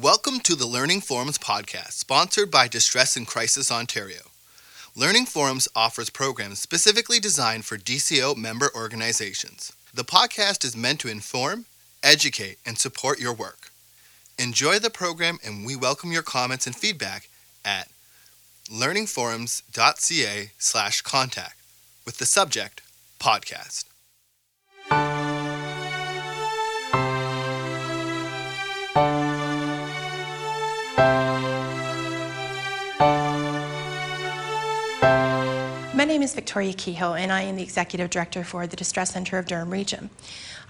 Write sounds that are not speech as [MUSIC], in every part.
Welcome to the Learning Forums podcast, sponsored by Distress and Crisis Ontario. Learning Forums offers programs specifically designed for DCO member organizations. The podcast is meant to inform, educate, and support your work. Enjoy the program, and we welcome your comments and feedback at learningforums.ca slash contact with the subject podcast. Is Victoria Kehoe, and I am the Executive Director for the Distress Centre of Durham Region.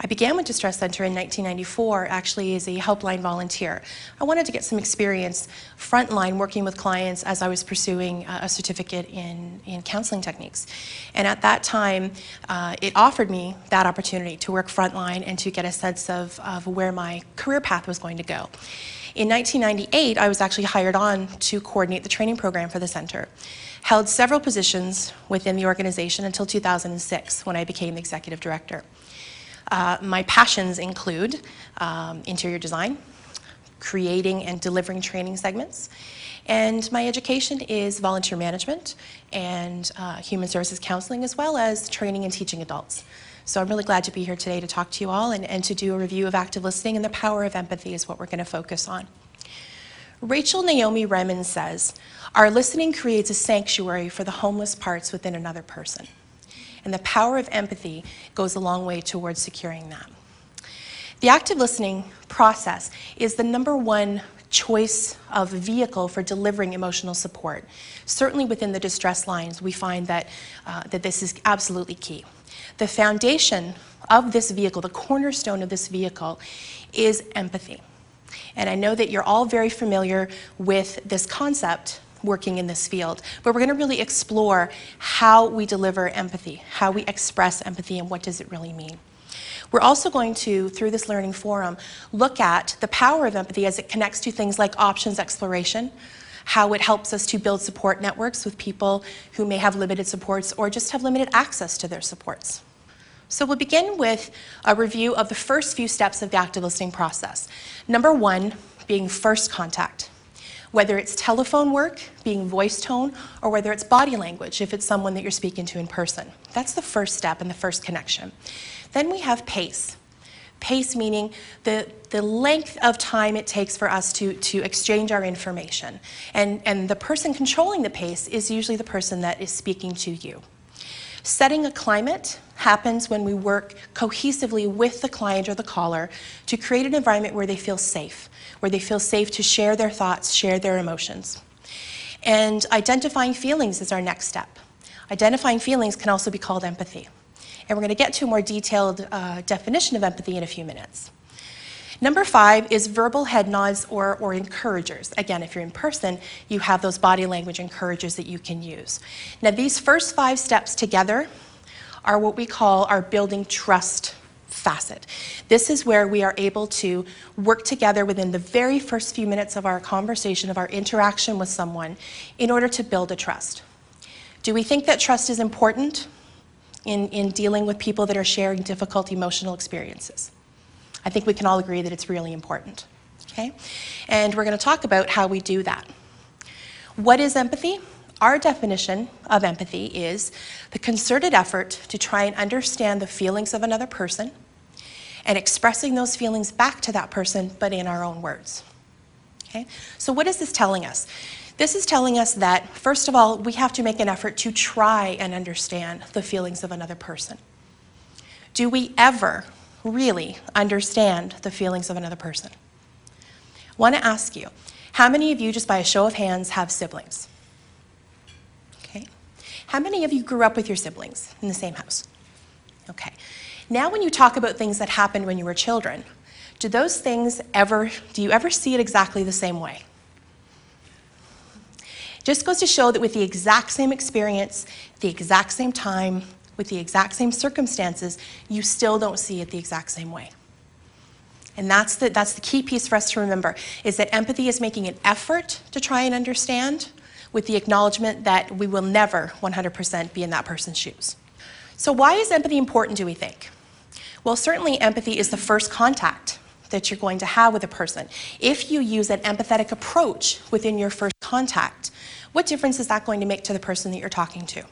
I began with Distress Centre in 1994, actually as a helpline volunteer. I wanted to get some experience frontline working with clients as I was pursuing a certificate in, in counseling techniques. And at that time, uh, it offered me that opportunity to work frontline and to get a sense of, of where my career path was going to go. In 1998, I was actually hired on to coordinate the training program for the center held several positions within the organization until 2006 when I became the executive director. Uh, my passions include um, interior design, creating and delivering training segments, and my education is volunteer management and uh, human services counseling, as well as training and teaching adults. So I'm really glad to be here today to talk to you all and, and to do a review of active listening and the power of empathy is what we're going to focus on. Rachel Naomi Remen says, Our listening creates a sanctuary for the homeless parts within another person. And the power of empathy goes a long way towards securing that. The active listening process is the number one choice of vehicle for delivering emotional support. Certainly within the distress lines, we find that, uh, that this is absolutely key. The foundation of this vehicle, the cornerstone of this vehicle, is empathy. And I know that you're all very familiar with this concept working in this field, but we're going to really explore how we deliver empathy, how we express empathy, and what does it really mean. We're also going to, through this learning forum, look at the power of empathy as it connects to things like options exploration, how it helps us to build support networks with people who may have limited supports or just have limited access to their supports. So we'll begin with a review of the first few steps of the active listening process. Number one being first contact. Whether it's telephone work, being voice tone, or whether it's body language, if it's someone that you're speaking to in person. That's the first step and the first connection. Then we have pace. Pace meaning the, the length of time it takes for us to, to exchange our information. And, and the person controlling the pace is usually the person that is speaking to you. Setting a climate happens when we work cohesively with the client or the caller to create an environment where they feel safe, where they feel safe to share their thoughts, share their emotions. And identifying feelings is our next step. Identifying feelings can also be called empathy. And we're going to get to a more detailed uh, definition of empathy in a few minutes. Number five is verbal head nods or, or encouragers. Again, if you're in person, you have those body language encouragers that you can use. Now, these first five steps together are what we call our building trust facet. This is where we are able to work together within the very first few minutes of our conversation, of our interaction with someone, in order to build a trust. Do we think that trust is important in, in dealing with people that are sharing difficult emotional experiences? I think we can all agree that it's really important. Okay? And we're going to talk about how we do that. What is empathy? Our definition of empathy is the concerted effort to try and understand the feelings of another person and expressing those feelings back to that person, but in our own words. Okay? So, what is this telling us? This is telling us that, first of all, we have to make an effort to try and understand the feelings of another person. Do we ever really understand the feelings of another person. I want to ask you how many of you, just by a show of hands, have siblings? Okay. How many of you grew up with your siblings in the same house? Okay. Now, when you talk about things that happened when you were children, do those things ever, do you ever see it exactly the same way? Just goes to show that with the exact same experience, the exact same time, with the exact same circumstances, you still don't see it the exact same way. And that's the, that's the key piece for us to remember is that empathy is making an effort to try and understand with the acknowledgement that we will never 100% be in that person's shoes. So, why is empathy important, do we think? Well, certainly empathy is the first contact that you're going to have with a person, if you use an empathetic approach within your first contact, what difference is that going to make to the person that you're talking to?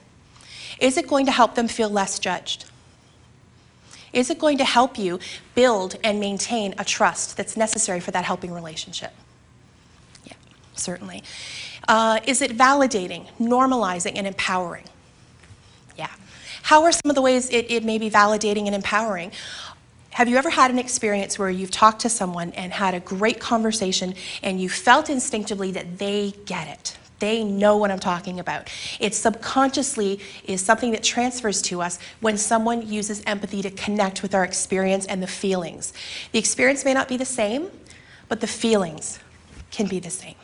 Is it going to help them feel less judged? Is it going to help you build and maintain a trust that's necessary for that helping relationship? Yeah, certainly. Uh, is it validating, normalizing, and empowering? Yeah. How are some of the ways it, it may be validating and empowering? Have you ever had an experience where you've talked to someone and had a great conversation and you felt instinctively that they get it? They know what I'm talking about. It subconsciously is something that transfers to us when someone uses empathy to connect with our experience and the feelings. The experience may not be the same, but the feelings can be the same.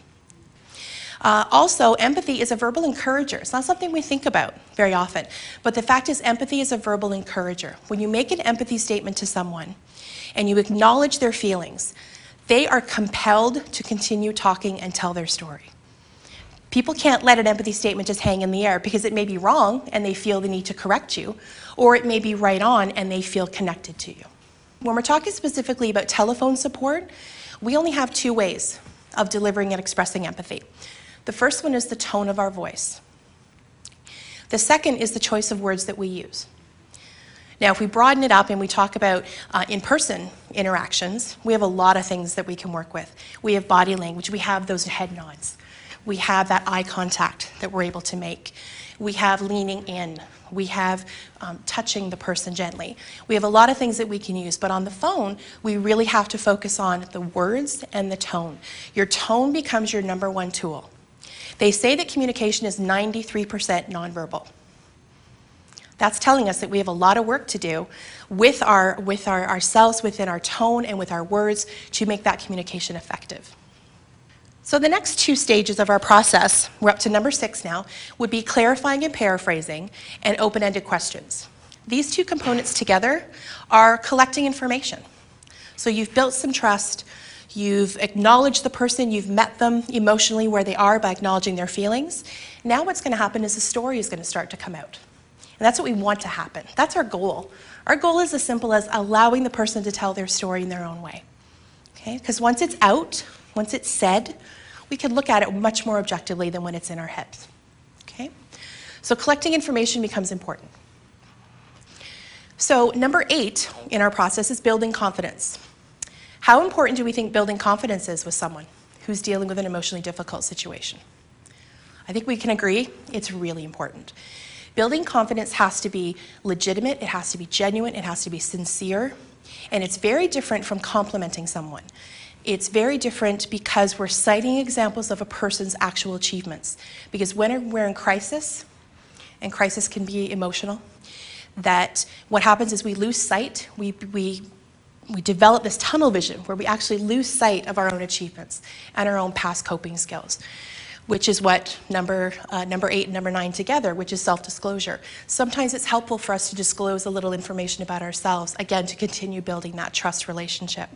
Uh, also, empathy is a verbal encourager. It's not something we think about very often. But the fact is, empathy is a verbal encourager. When you make an empathy statement to someone and you acknowledge their feelings, they are compelled to continue talking and tell their story. People can't let an empathy statement just hang in the air because it may be wrong and they feel the need to correct you, or it may be right on and they feel connected to you. When we're talking specifically about telephone support, we only have two ways of delivering and expressing empathy. The first one is the tone of our voice. The second is the choice of words that we use. Now, if we broaden it up and we talk about uh, in person interactions, we have a lot of things that we can work with. We have body language, we have those head nods. We have that eye contact that we're able to make. We have leaning in. We have um, touching the person gently. We have a lot of things that we can use, but on the phone, we really have to focus on the words and the tone. Your tone becomes your number one tool. They say that communication is 93% nonverbal. That's telling us that we have a lot of work to do with, our, with our, ourselves, within our tone, and with our words to make that communication effective. So the next two stages of our process, we're up to number six now, would be clarifying and paraphrasing and open-ended questions. These two components together are collecting information. So you've built some trust, you've acknowledged the person, you've met them emotionally where they are by acknowledging their feelings. Now what's going to happen is the story is going to start to come out. And that's what we want to happen. That's our goal. Our goal is as simple as allowing the person to tell their story in their own way. Okay? Because once it's out, once it's said, we can look at it much more objectively than when it's in our heads. Okay? So collecting information becomes important. So number eight in our process is building confidence. How important do we think building confidence is with someone who's dealing with an emotionally difficult situation? I think we can agree it's really important. Building confidence has to be legitimate, it has to be genuine, it has to be sincere, and it's very different from complimenting someone. It's very different because we're citing examples of a person's actual achievements. Because when we're in crisis, and crisis can be emotional, that what happens is we lose sight, we, we, we develop this tunnel vision where we actually lose sight of our own achievements and our own past coping skills which is what number, uh, number eight and number nine together, which is self-disclosure. Sometimes it's helpful for us to disclose a little information about ourselves, again, to continue building that trust relationship.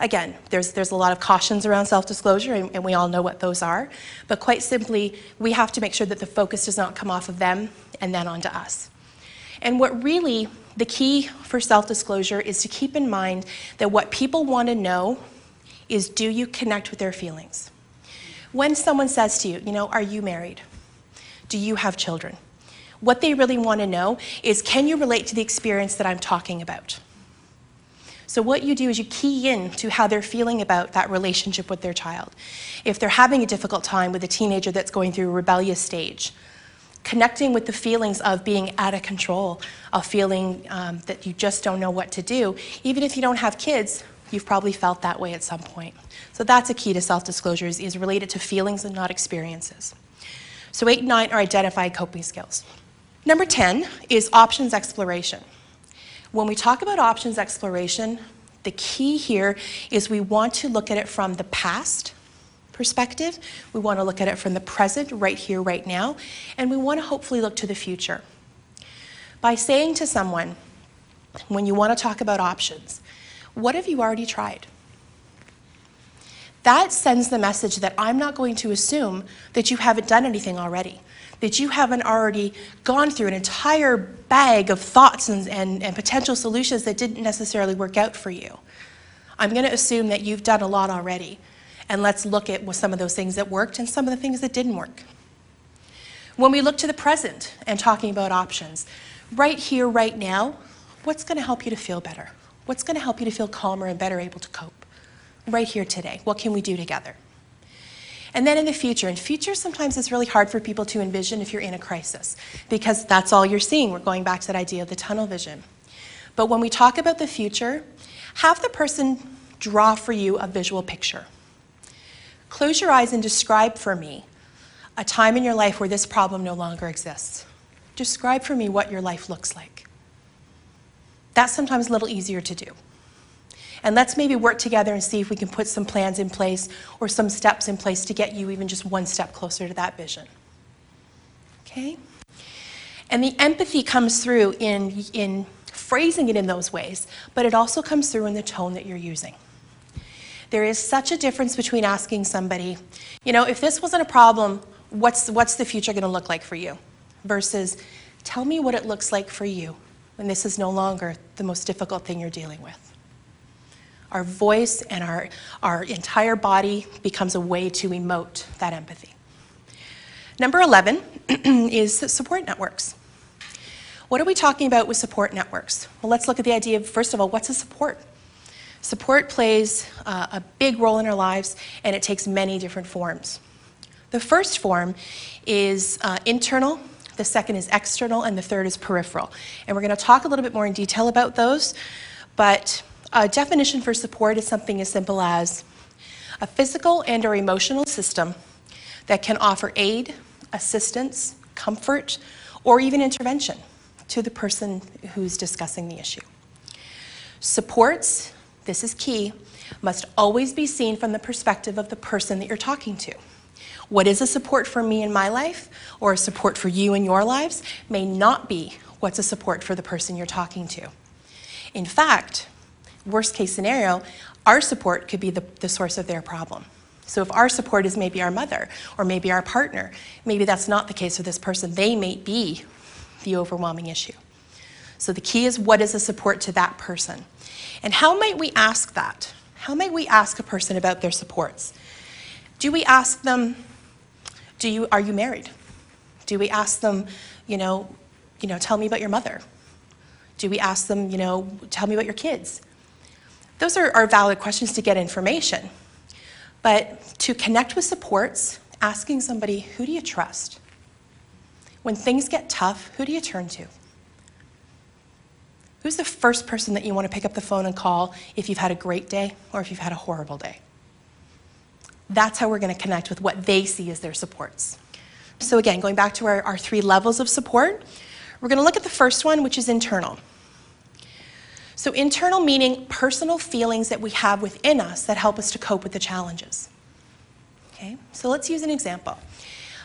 Again, there's, there's a lot of cautions around self-disclosure, and, and we all know what those are. But quite simply, we have to make sure that the focus does not come off of them and then onto us. And what really, the key for self-disclosure is to keep in mind that what people want to know is do you connect with their feelings? When someone says to you, you know, are you married? Do you have children? What they really want to know is can you relate to the experience that I'm talking about? So what you do is you key in to how they're feeling about that relationship with their child. If they're having a difficult time with a teenager that's going through a rebellious stage, connecting with the feelings of being out of control, of feeling um, that you just don't know what to do. Even if you don't have kids, you've probably felt that way at some point. So that's a key to self-disclosure is, is related to feelings and not experiences. So eight and nine are identified coping skills. Number 10 is options exploration. When we talk about options exploration, the key here is we want to look at it from the past perspective, we want to look at it from the present, right here, right now, and we want to hopefully look to the future. By saying to someone, when you want to talk about options, what have you already tried? That sends the message that I'm not going to assume that you haven't done anything already that you haven't already gone through an entire bag of thoughts and, and, and potential solutions that didn't necessarily work out for you. I'm going to assume that you've done a lot already. And let's look at some of those things that worked and some of the things that didn't work. When we look to the present and talking about options, right here, right now, what's going to help you to feel better? What's going to help you to feel calmer and better able to cope? Right here today, what can we do together? And then in the future, and future sometimes is really hard for people to envision if you're in a crisis because that's all you're seeing. We're going back to that idea of the tunnel vision. But when we talk about the future, have the person draw for you a visual picture. Close your eyes and describe for me a time in your life where this problem no longer exists. Describe for me what your life looks like. That's sometimes a little easier to do. And let's maybe work together and see if we can put some plans in place or some steps in place to get you even just one step closer to that vision. Okay? And the empathy comes through in, in phrasing it in those ways, but it also comes through in the tone that you're using. There is such a difference between asking somebody, you know, if this wasn't a problem, what's, what's the future going to look like for you? Versus, tell me what it looks like for you when this is no longer the most difficult thing you're dealing with. Our voice and our, our entire body becomes a way to emote that empathy. Number 11 [CLEARS THROAT] is support networks. What are we talking about with support networks? Well, let's look at the idea of, first of all, what's a support? Support plays uh, a big role in our lives, and it takes many different forms. The first form is uh, internal, the second is external, and the third is peripheral. And we're going to talk a little bit more in detail about those, but a definition for support is something as simple as a physical and or emotional system that can offer aid, assistance, comfort, or even intervention to the person who's discussing the issue. Supports, this is key, must always be seen from the perspective of the person that you're talking to. What is a support for me in my life or a support for you in your lives may not be what's a support for the person you're talking to. In fact, worst case scenario, our support could be the, the source of their problem. So if our support is maybe our mother or maybe our partner, maybe that's not the case for this person. They may be the overwhelming issue. So the key is what is a support to that person? And how might we ask that? How might we ask a person about their supports? Do we ask them, do you, are you married? Do we ask them, you know, you know, tell me about your mother? Do we ask them, you know, tell me about your kids? Those are, are valid questions to get information. But to connect with supports, asking somebody, who do you trust? When things get tough, who do you turn to? Who's the first person that you want to pick up the phone and call if you've had a great day or if you've had a horrible day? That's how we're going to connect with what they see as their supports. So, again, going back to our, our three levels of support, we're going to look at the first one, which is internal. So, internal meaning personal feelings that we have within us that help us to cope with the challenges. Okay, so let's use an example.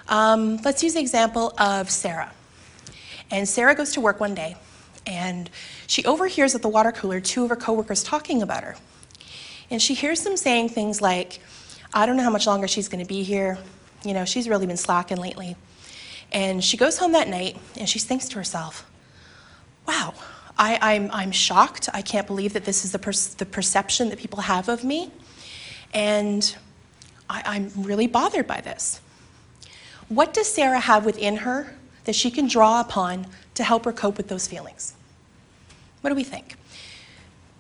Um, let's use the example of Sarah. And Sarah goes to work one day, and she overhears at the water cooler two of her coworkers talking about her. And she hears them saying things like, I don't know how much longer she's going to be here. You know, she's really been slacking lately. And she goes home that night and she thinks to herself, wow, I, am I'm, I'm shocked. I can't believe that this is the, per- the perception that people have of me. And I, I'm really bothered by this. What does Sarah have within her that she can draw upon to help her cope with those feelings? What do we think?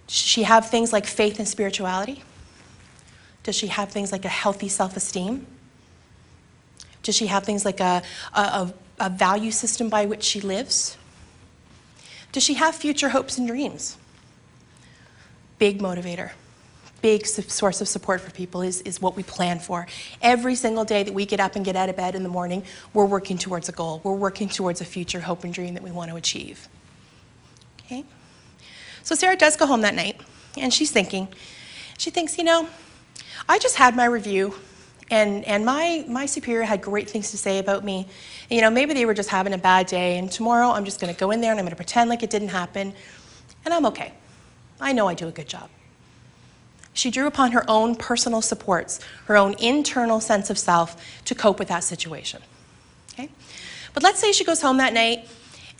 Does she have things like faith and spirituality? Does she have things like a healthy self esteem? Does she have things like a, a, a value system by which she lives? Does she have future hopes and dreams? Big motivator, big source of support for people is, is what we plan for. Every single day that we get up and get out of bed in the morning, we're working towards a goal. We're working towards a future hope and dream that we want to achieve. Okay? So Sarah does go home that night, and she's thinking, she thinks, you know, I just had my review and, and my, my superior had great things to say about me. And, you know, maybe they were just having a bad day, and tomorrow I'm just going to go in there and I'm going to pretend like it didn't happen, and I'm okay. I know I do a good job. She drew upon her own personal supports, her own internal sense of self to cope with that situation. Okay? But let's say she goes home that night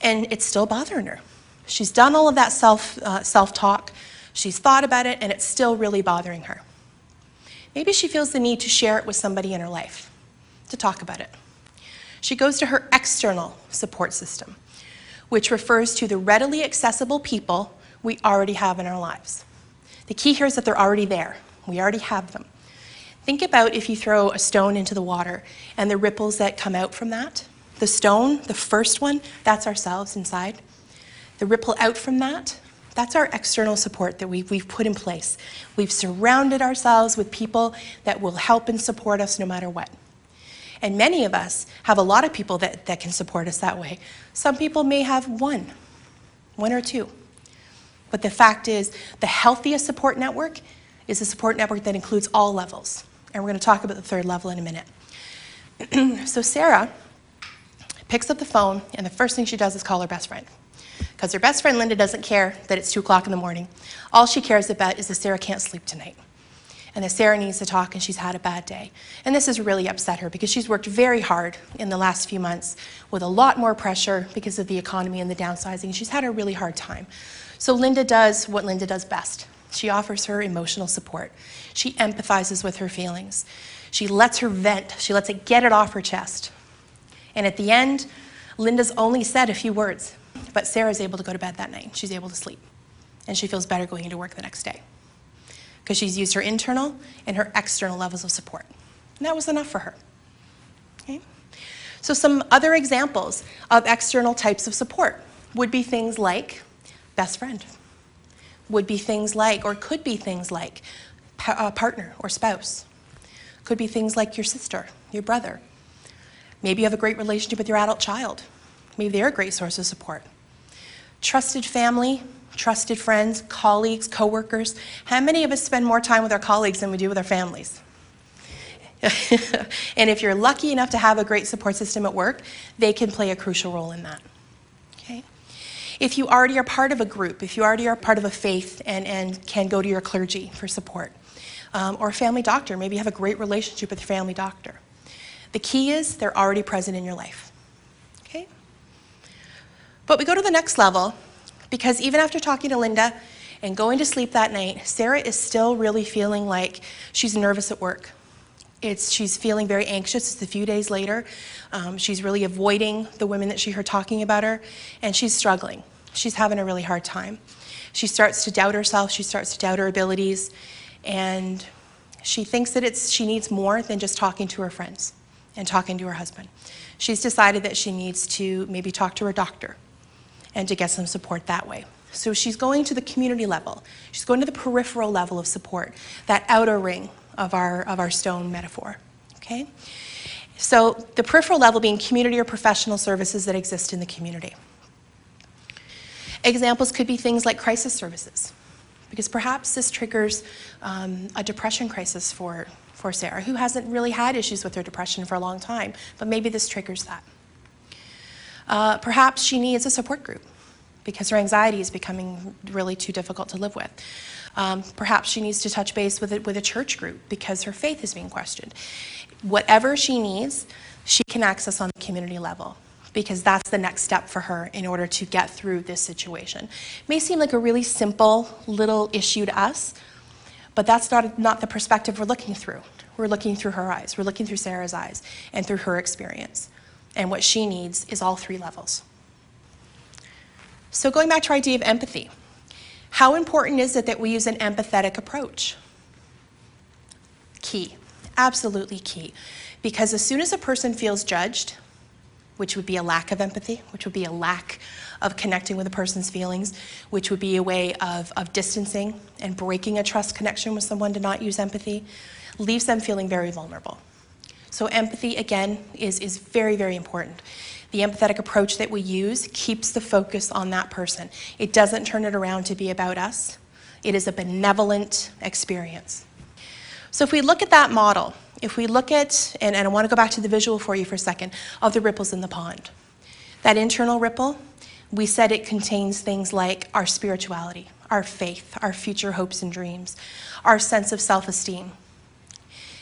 and it's still bothering her. She's done all of that self, uh, self-talk. She's thought about it and it's still really bothering her. Maybe she feels the need to share it with somebody in her life, to talk about it. She goes to her external support system, which refers to the readily accessible people we already have in our lives. The key here is that they're already there. We already have them. Think about if you throw a stone into the water and the ripples that come out from that. The stone, the first one, that's ourselves inside. The ripple out from that, that's our external support that we've, we've put in place. We've surrounded ourselves with people that will help and support us no matter what. And many of us have a lot of people that, that can support us that way. Some people may have one, one or two. But the fact is, the healthiest support network is a support network that includes all levels. And we're going to talk about the third level in a minute. [CLEARS THROAT] so Sarah picks up the phone, and the first thing she does is call her best friend because her best friend Linda doesn't care that it's 2 o'clock in the morning. All she cares about is that Sarah can't sleep tonight and that Sarah needs to talk and she's had a bad day. And this has really upset her because she's worked very hard in the last few months with a lot more pressure because of the economy and the downsizing. She's had a really hard time. So Linda does what Linda does best. She offers her emotional support. She empathizes with her feelings. She lets her vent. She lets it get it off her chest. And at the end, Linda's only said a few words. But Sarah's able to go to bed that night. She's able to sleep. And she feels better going into work the next day. Because she's used her internal and her external levels of support. And that was enough for her. Okay? So, some other examples of external types of support would be things like best friend, would be things like, or could be things like pa- uh, partner or spouse, could be things like your sister, your brother. Maybe you have a great relationship with your adult child. Maybe they're a great source of support. Trusted family, trusted friends, colleagues, coworkers. How many of us spend more time with our colleagues than we do with our families? [LAUGHS] and if you're lucky enough to have a great support system at work, they can play a crucial role in that. If you already are part of a group, if you already are part of a faith and, and can go to your clergy for support, um, or a family doctor, maybe you have a great relationship with your family doctor. The key is they're already present in your life. Okay? But we go to the next level because even after talking to Linda and going to sleep that night, Sarah is still really feeling like she's nervous at work. It's, she's feeling very anxious. It's a few days later. Um, she's really avoiding the women that she heard talking about her, and she's struggling. She's having a really hard time. She starts to doubt herself. She starts to doubt her abilities, and she thinks that it's, she needs more than just talking to her friends and talking to her husband. She's decided that she needs to maybe talk to her doctor and to get some support that way. So she's going to the community level. She's going to the peripheral level of support, that outer ring of our, of our stone metaphor. Okay? So the peripheral level being community or professional services that exist in the community. Examples could be things like crisis services, because perhaps this triggers um, a depression crisis for, for Sarah, who hasn't really had issues with her depression for a long time, but maybe this triggers that. Uh, perhaps she needs a support group because her anxiety is becoming really too difficult to live with. Um, perhaps she needs to touch base with, it, with a church group because her faith is being questioned. Whatever she needs, she can access on the community level because that's the next step for her in order to get through this situation. It may seem like a really simple little issue to us, but that's not, not the perspective we're looking through. We're looking through her eyes, we're looking through Sarah's eyes, and through her experience. And what she needs is all three levels. So, going back to our idea of empathy, how important is it that we use an empathetic approach? Key, absolutely key. Because as soon as a person feels judged, which would be a lack of empathy, which would be a lack of connecting with a person's feelings, which would be a way of, of distancing and breaking a trust connection with someone to not use empathy, leaves them feeling very vulnerable. So, empathy, again, is, is very, very important. The empathetic approach that we use keeps the focus on that person. It doesn't turn it around to be about us, it is a benevolent experience. So, if we look at that model, if we look at, and, and I want to go back to the visual for you for a second, of the ripples in the pond. That internal ripple, we said it contains things like our spirituality, our faith, our future hopes and dreams, our sense of self esteem,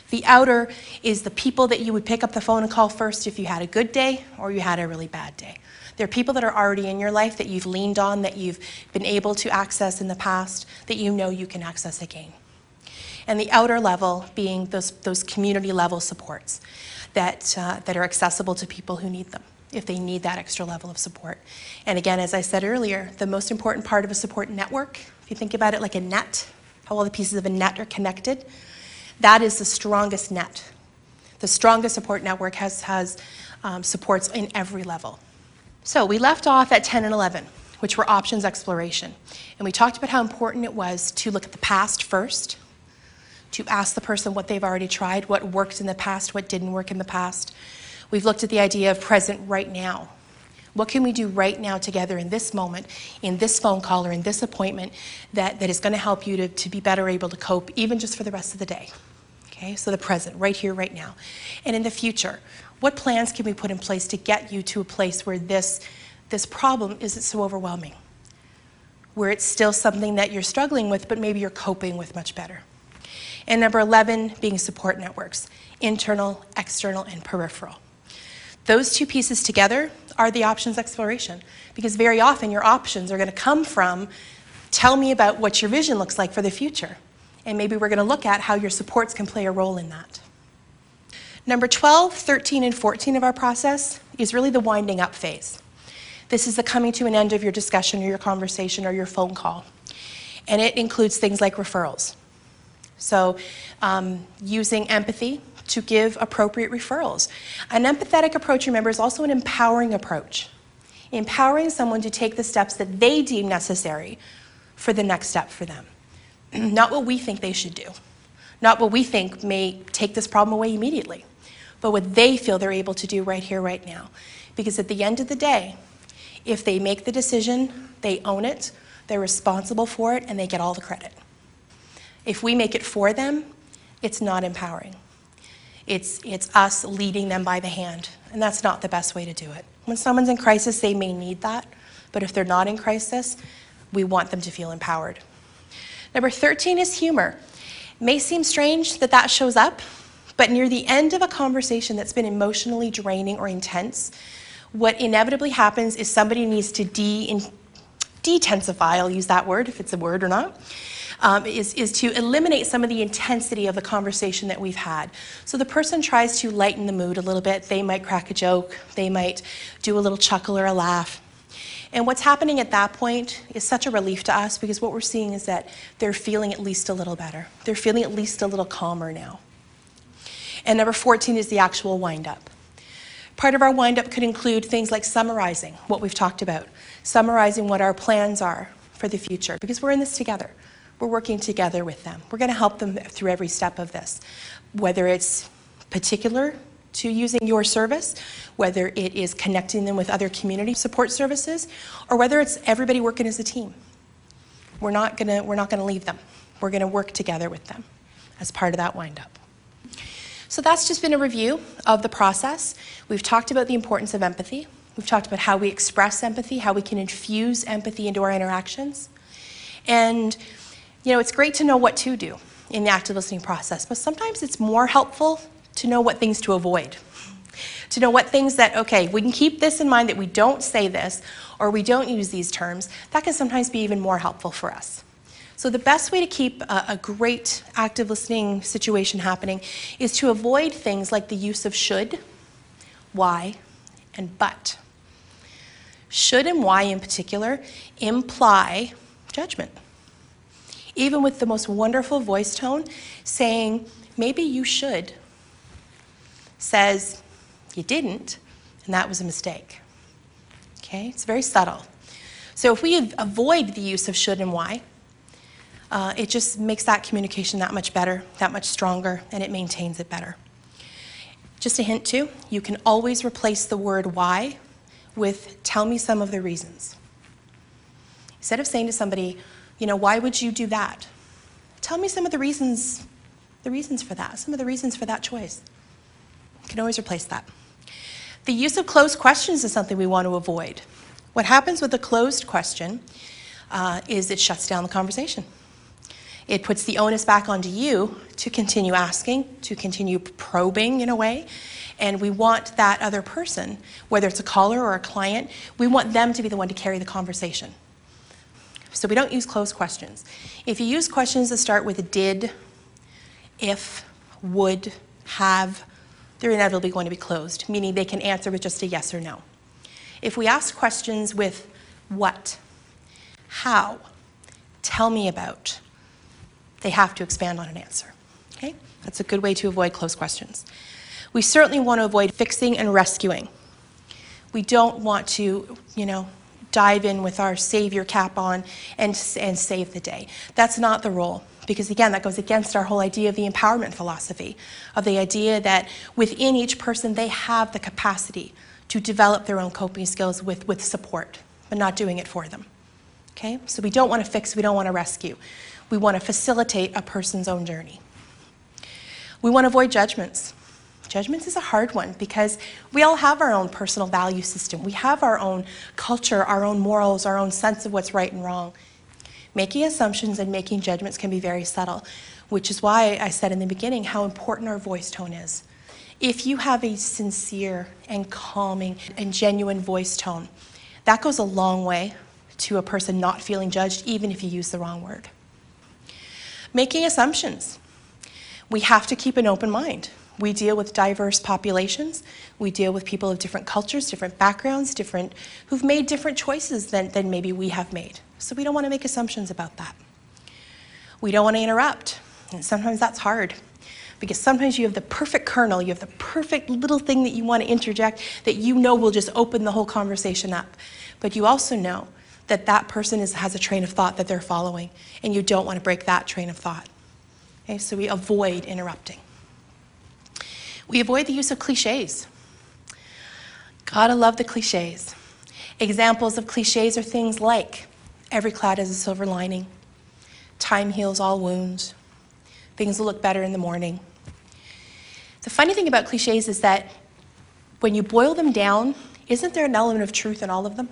The outer is the people that you would pick up the phone and call first if you had a good day or you had a really bad day. There are people that are already in your life that you've leaned on, that you've been able to access in the past, that you know you can access again. And the outer level being those, those community level supports that, uh, that are accessible to people who need them if they need that extra level of support. And again, as I said earlier, the most important part of a support network, if you think about it like a net, how all the pieces of a net are connected, that is the strongest net. The strongest support network has, has um, supports in every level. So we left off at 10 and 11, which were options exploration. And we talked about how important it was to look at the past first, to ask the person what they've already tried, what worked in the past, what didn't work in the past. We've looked at the idea of present right now. What can we do right now together in this moment, in this phone call or in this appointment that, that is going to help you to, to be better able to cope, even just for the rest of the day? Okay, so the present, right here, right now. And in the future, what plans can we put in place to get you to a place where this, this problem isn't so overwhelming? Where it's still something that you're struggling with, but maybe you're coping with much better. And number 11 being support networks internal, external, and peripheral. Those two pieces together are the options exploration because very often your options are going to come from tell me about what your vision looks like for the future. And maybe we're going to look at how your supports can play a role in that. Number 12, 13, and 14 of our process is really the winding up phase. This is the coming to an end of your discussion or your conversation or your phone call. And it includes things like referrals. So, um, using empathy to give appropriate referrals. An empathetic approach, remember, is also an empowering approach. Empowering someone to take the steps that they deem necessary for the next step for them. [CLEARS THROAT] Not what we think they should do, not what we think may take this problem away immediately, but what they feel they're able to do right here, right now. Because at the end of the day, if they make the decision, they own it, they're responsible for it, and they get all the credit. If we make it for them, it's not empowering. It's, it's us leading them by the hand, and that's not the best way to do it. When someone's in crisis, they may need that, but if they're not in crisis, we want them to feel empowered. Number 13 is humor. It may seem strange that that shows up, but near the end of a conversation that's been emotionally draining or intense, what inevitably happens is somebody needs to de detensify, I'll use that word if it's a word or not, um, is, is to eliminate some of the intensity of the conversation that we've had. So the person tries to lighten the mood a little bit. They might crack a joke, they might do a little chuckle or a laugh. And what's happening at that point is such a relief to us because what we're seeing is that they're feeling at least a little better. They're feeling at least a little calmer now. And number 14 is the actual wind up. Part of our wind up could include things like summarizing what we've talked about, summarizing what our plans are for the future because we're in this together. We're working together with them. We're going to help them through every step of this, whether it's particular to using your service, whether it is connecting them with other community support services, or whether it's everybody working as a team. We're not gonna, we're not gonna leave them. We're gonna work together with them as part of that wind up. So that's just been a review of the process. We've talked about the importance of empathy. We've talked about how we express empathy, how we can infuse empathy into our interactions. And, you know, it's great to know what to do in the active listening process, but sometimes it's more helpful to know what things to avoid. To know what things that, okay, we can keep this in mind that we don't say this or we don't use these terms. That can sometimes be even more helpful for us. So, the best way to keep a, a, great active listening situation happening is to avoid things like the use of should, why, and but. Should and why, in particular, imply judgment. Even with the most wonderful voice tone, saying, maybe you should, says you didn't, and that was a mistake. Okay, it's very subtle. So if we avoid the use of should and why, uh, it just makes that communication that much better, that much stronger, and it maintains it better. Just a hint too, you can always replace the word why with tell me some of the reasons. Instead of saying to somebody, you know, why would you do that? Tell me some of the reasons, the reasons for that, some of the reasons for that choice. You can always replace that. The use of closed questions is something we want to avoid. What happens with a closed question uh, is it shuts down the conversation. It puts the onus back onto you to continue asking, to continue probing in a way. And we want that other person, whether it's a caller or a client, we want them to be the one to carry the conversation. So we don't use closed questions. If you use questions that start with did, if, would, have, they're inevitably going to be closed, meaning they can answer with just a yes or no. If we ask questions with what, how, tell me about, they have to expand on an answer. Okay? That's a good way to avoid closed questions. We certainly want to avoid fixing and rescuing. We don't want to, you know, dive in with our savior cap on and, and save the day. That's not the role. Because again, that goes against our whole idea of the empowerment philosophy, of the idea that within each person they have the capacity to develop their own coping skills with, with support, but not doing it for them. Okay? So we don't want to fix, we don't want to rescue. We want to facilitate a person's own journey. We want to avoid judgments. Judgments is a hard one because we all have our own personal value system. We have our own culture, our own morals, our own sense of what's right and wrong. Making assumptions and making judgments can be very subtle, which is why I said in the beginning how important our voice tone is. If you have a sincere and calming and genuine voice tone, that goes a long way to a person not feeling judged, even if you use the wrong word. Making assumptions. We have to keep an open mind. We deal with diverse populations. We deal with people of different cultures, different backgrounds, different who've made different choices than, than maybe we have made. So we don't want to make assumptions about that. We don't want to interrupt. And sometimes that's hard because sometimes you have the perfect kernel, you have the perfect little thing that you want to interject that you know will just open the whole conversation up. But you also know that that person is, has a train of thought that they're following, and you don't want to break that train of thought. Okay, so we avoid interrupting. We avoid the use of cliches. Gotta love the cliches. Examples of cliches are things like every cloud has a silver lining, time heals all wounds, things will look better in the morning. The funny thing about cliches is that when you boil them down, isn't there an element of truth in all of them?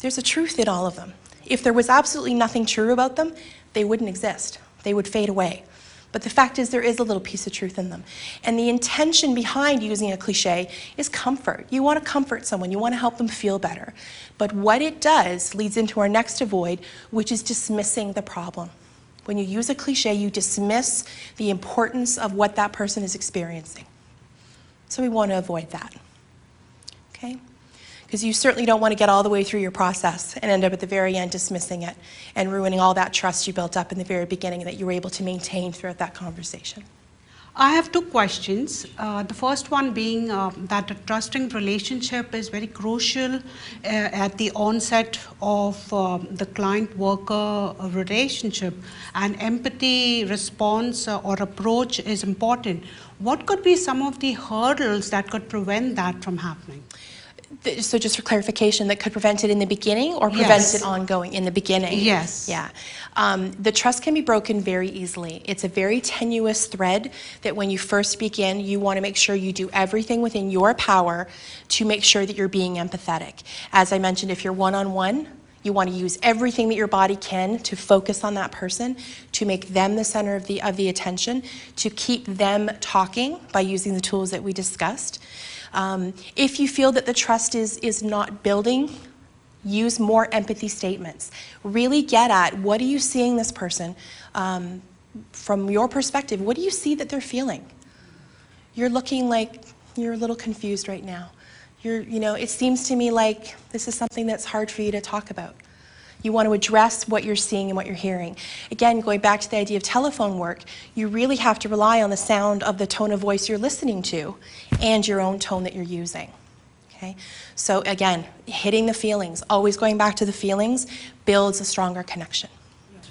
There's a truth in all of them. If there was absolutely nothing true about them, they wouldn't exist, they would fade away. But the fact is, there is a little piece of truth in them. And the intention behind using a cliche is comfort. You want to comfort someone, you want to help them feel better. But what it does leads into our next avoid, which is dismissing the problem. When you use a cliche, you dismiss the importance of what that person is experiencing. So we want to avoid that. Okay? Because you certainly don't want to get all the way through your process and end up at the very end dismissing it and ruining all that trust you built up in the very beginning that you were able to maintain throughout that conversation. I have two questions. Uh, the first one being uh, that a trusting relationship is very crucial uh, at the onset of uh, the client worker relationship, and empathy response uh, or approach is important. What could be some of the hurdles that could prevent that from happening? So just for clarification, that could prevent it in the beginning or prevent Yes. it ongoing in the beginning? Yes. Yeah. Um, the trust can be broken very easily. It's a very tenuous thread that when you first begin, you want to make sure you do everything within your power to make sure that you're being empathetic. As I mentioned, if you're one-on-one, you want to use everything that your body can to focus on that person, to make them the center of the, of the attention, to keep them talking by using the tools that we discussed. Um, if you feel that the trust is, is not building, use more empathy statements. Really get at what are you seeing this person um, from your perspective? What do you see that they're feeling? You're looking like you're a little confused right now. You're, you know, it seems to me like this is something that's hard for you to talk about. You want to address what you're seeing and what you're hearing. Again, going back to the idea of telephone work, you really have to rely on the sound of the tone of voice you're listening to and your own tone that you're using. Okay? So again, hitting the feelings, always going back to the feelings builds a stronger connection.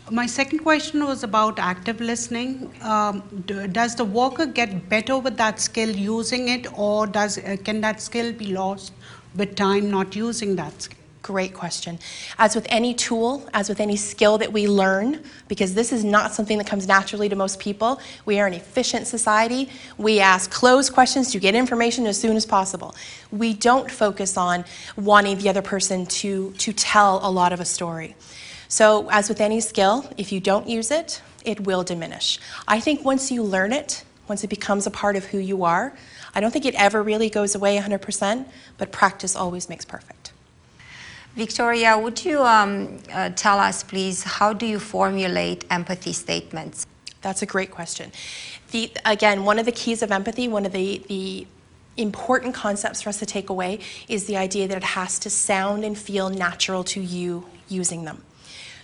My second question was about active listening. Um, d- does the worker get better with that skill using it, or does uh, can that skill be lost with time not using that skill? Great question. As with any tool, as with any skill that we learn, because this is not something that comes naturally to most people, we are an efficient society. We ask closed questions to get information as soon as possible. We don't focus on wanting the other person to, to tell a lot of a story. So, as with any skill, if you don't use it, it will diminish. I think once you learn it, once it becomes a part of who you are, I don't think it ever really goes away 100%, but practice always makes perfect. Victoria, would you um, uh, tell us, please, how do you formulate empathy statements? That's a great question. The, again, one of the keys of empathy, one of the, the important concepts for us to take away is the idea that it has to sound and feel natural to you using them.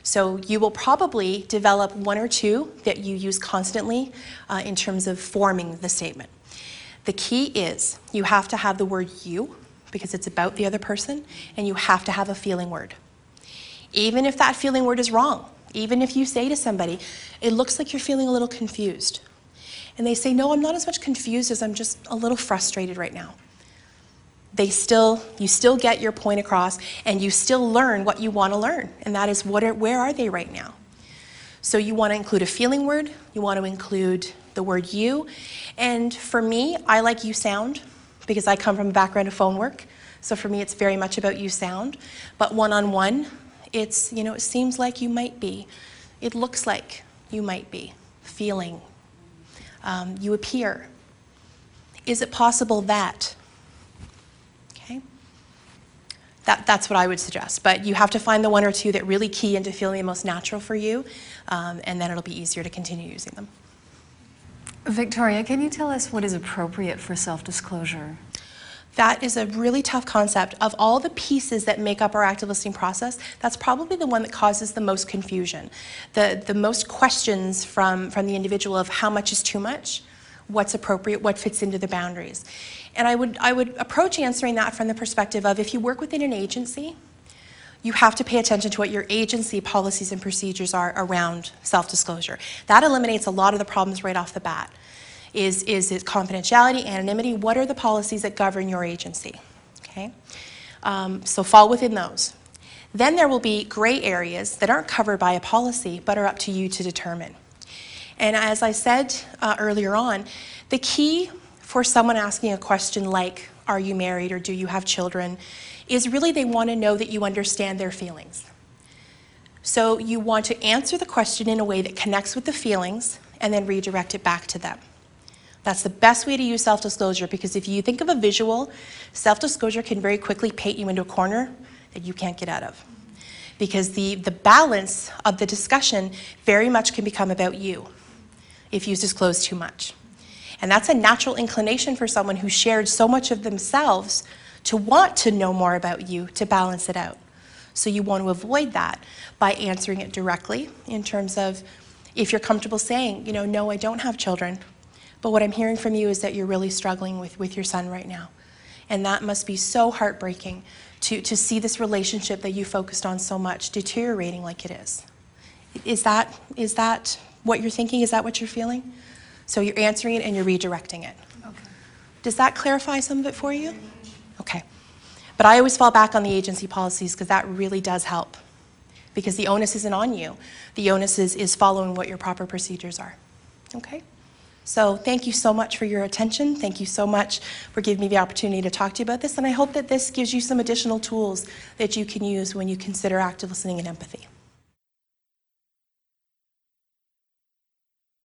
So you will probably develop one or two that you use constantly uh, in terms of forming the statement. The key is you have to have the word you because it's about the other person, and you have to have a feeling word. Even if that feeling word is wrong, even if you say to somebody, it looks like you're feeling a little confused, and they say, no, I'm not as much confused as I'm just a little frustrated right now they still you still get your point across and you still learn what you want to learn. And that is what are, where are they right now? So you want to include a feeling word you want to include the word you. And for me i like you sound because i come from a background of phone work. So for me it's very much about you sound. But one-on-one it's you know it seems like you might be. It looks like you might be feeling um, you appear. Is it possible that that, that's what I would suggest. But you have to find the one or two that really key into feeling the most natural for you, um, and then it'll be easier to continue using them. Victoria, can you tell us what is appropriate for self disclosure? That is a really tough concept. Of all the pieces that make up our active listening process, that's probably the one that causes the most confusion. The, the most questions from, from the individual of how much is too much, what's appropriate, what fits into the boundaries. And I would, I would approach answering that from the perspective of if you work within an agency, you have to pay attention to what your agency policies and procedures are around self disclosure. That eliminates a lot of the problems right off the bat. Is, is it confidentiality, anonymity? What are the policies that govern your agency? Okay? Um, so fall within those. Then there will be gray areas that aren't covered by a policy but are up to you to determine. And as I said uh, earlier on, the key for someone asking a question like, Are you married or do you have children? is really they want to know that you understand their feelings. So you want to answer the question in a way that connects with the feelings and then redirect it back to them. That's the best way to use self disclosure because if you think of a visual, self disclosure can very quickly paint you into a corner that you can't get out of. Because the, the balance of the discussion very much can become about you if you disclose too much. And that's a natural inclination for someone who shared so much of themselves to want to know more about you to balance it out. So you want to avoid that by answering it directly in terms of if you're comfortable saying, you know, no, I don't have children, but what I'm hearing from you is that you're really struggling with, with your son right now. And that must be so heartbreaking to, to see this relationship that you focused on so much deteriorating like it is. Is that, is that what you're thinking? Is that what you're feeling? So you're answering it and you're redirecting it. Okay. Does that clarify some of it for you? Okay. But I always fall back on the agency policies because that really does help. Because the onus isn't on you. The onus is, is following what your proper procedures are. Okay? So thank you so much for your attention. Thank you so much for giving me the opportunity to talk to you about this. And I hope that this gives you some additional tools that you can use when you consider active listening and empathy.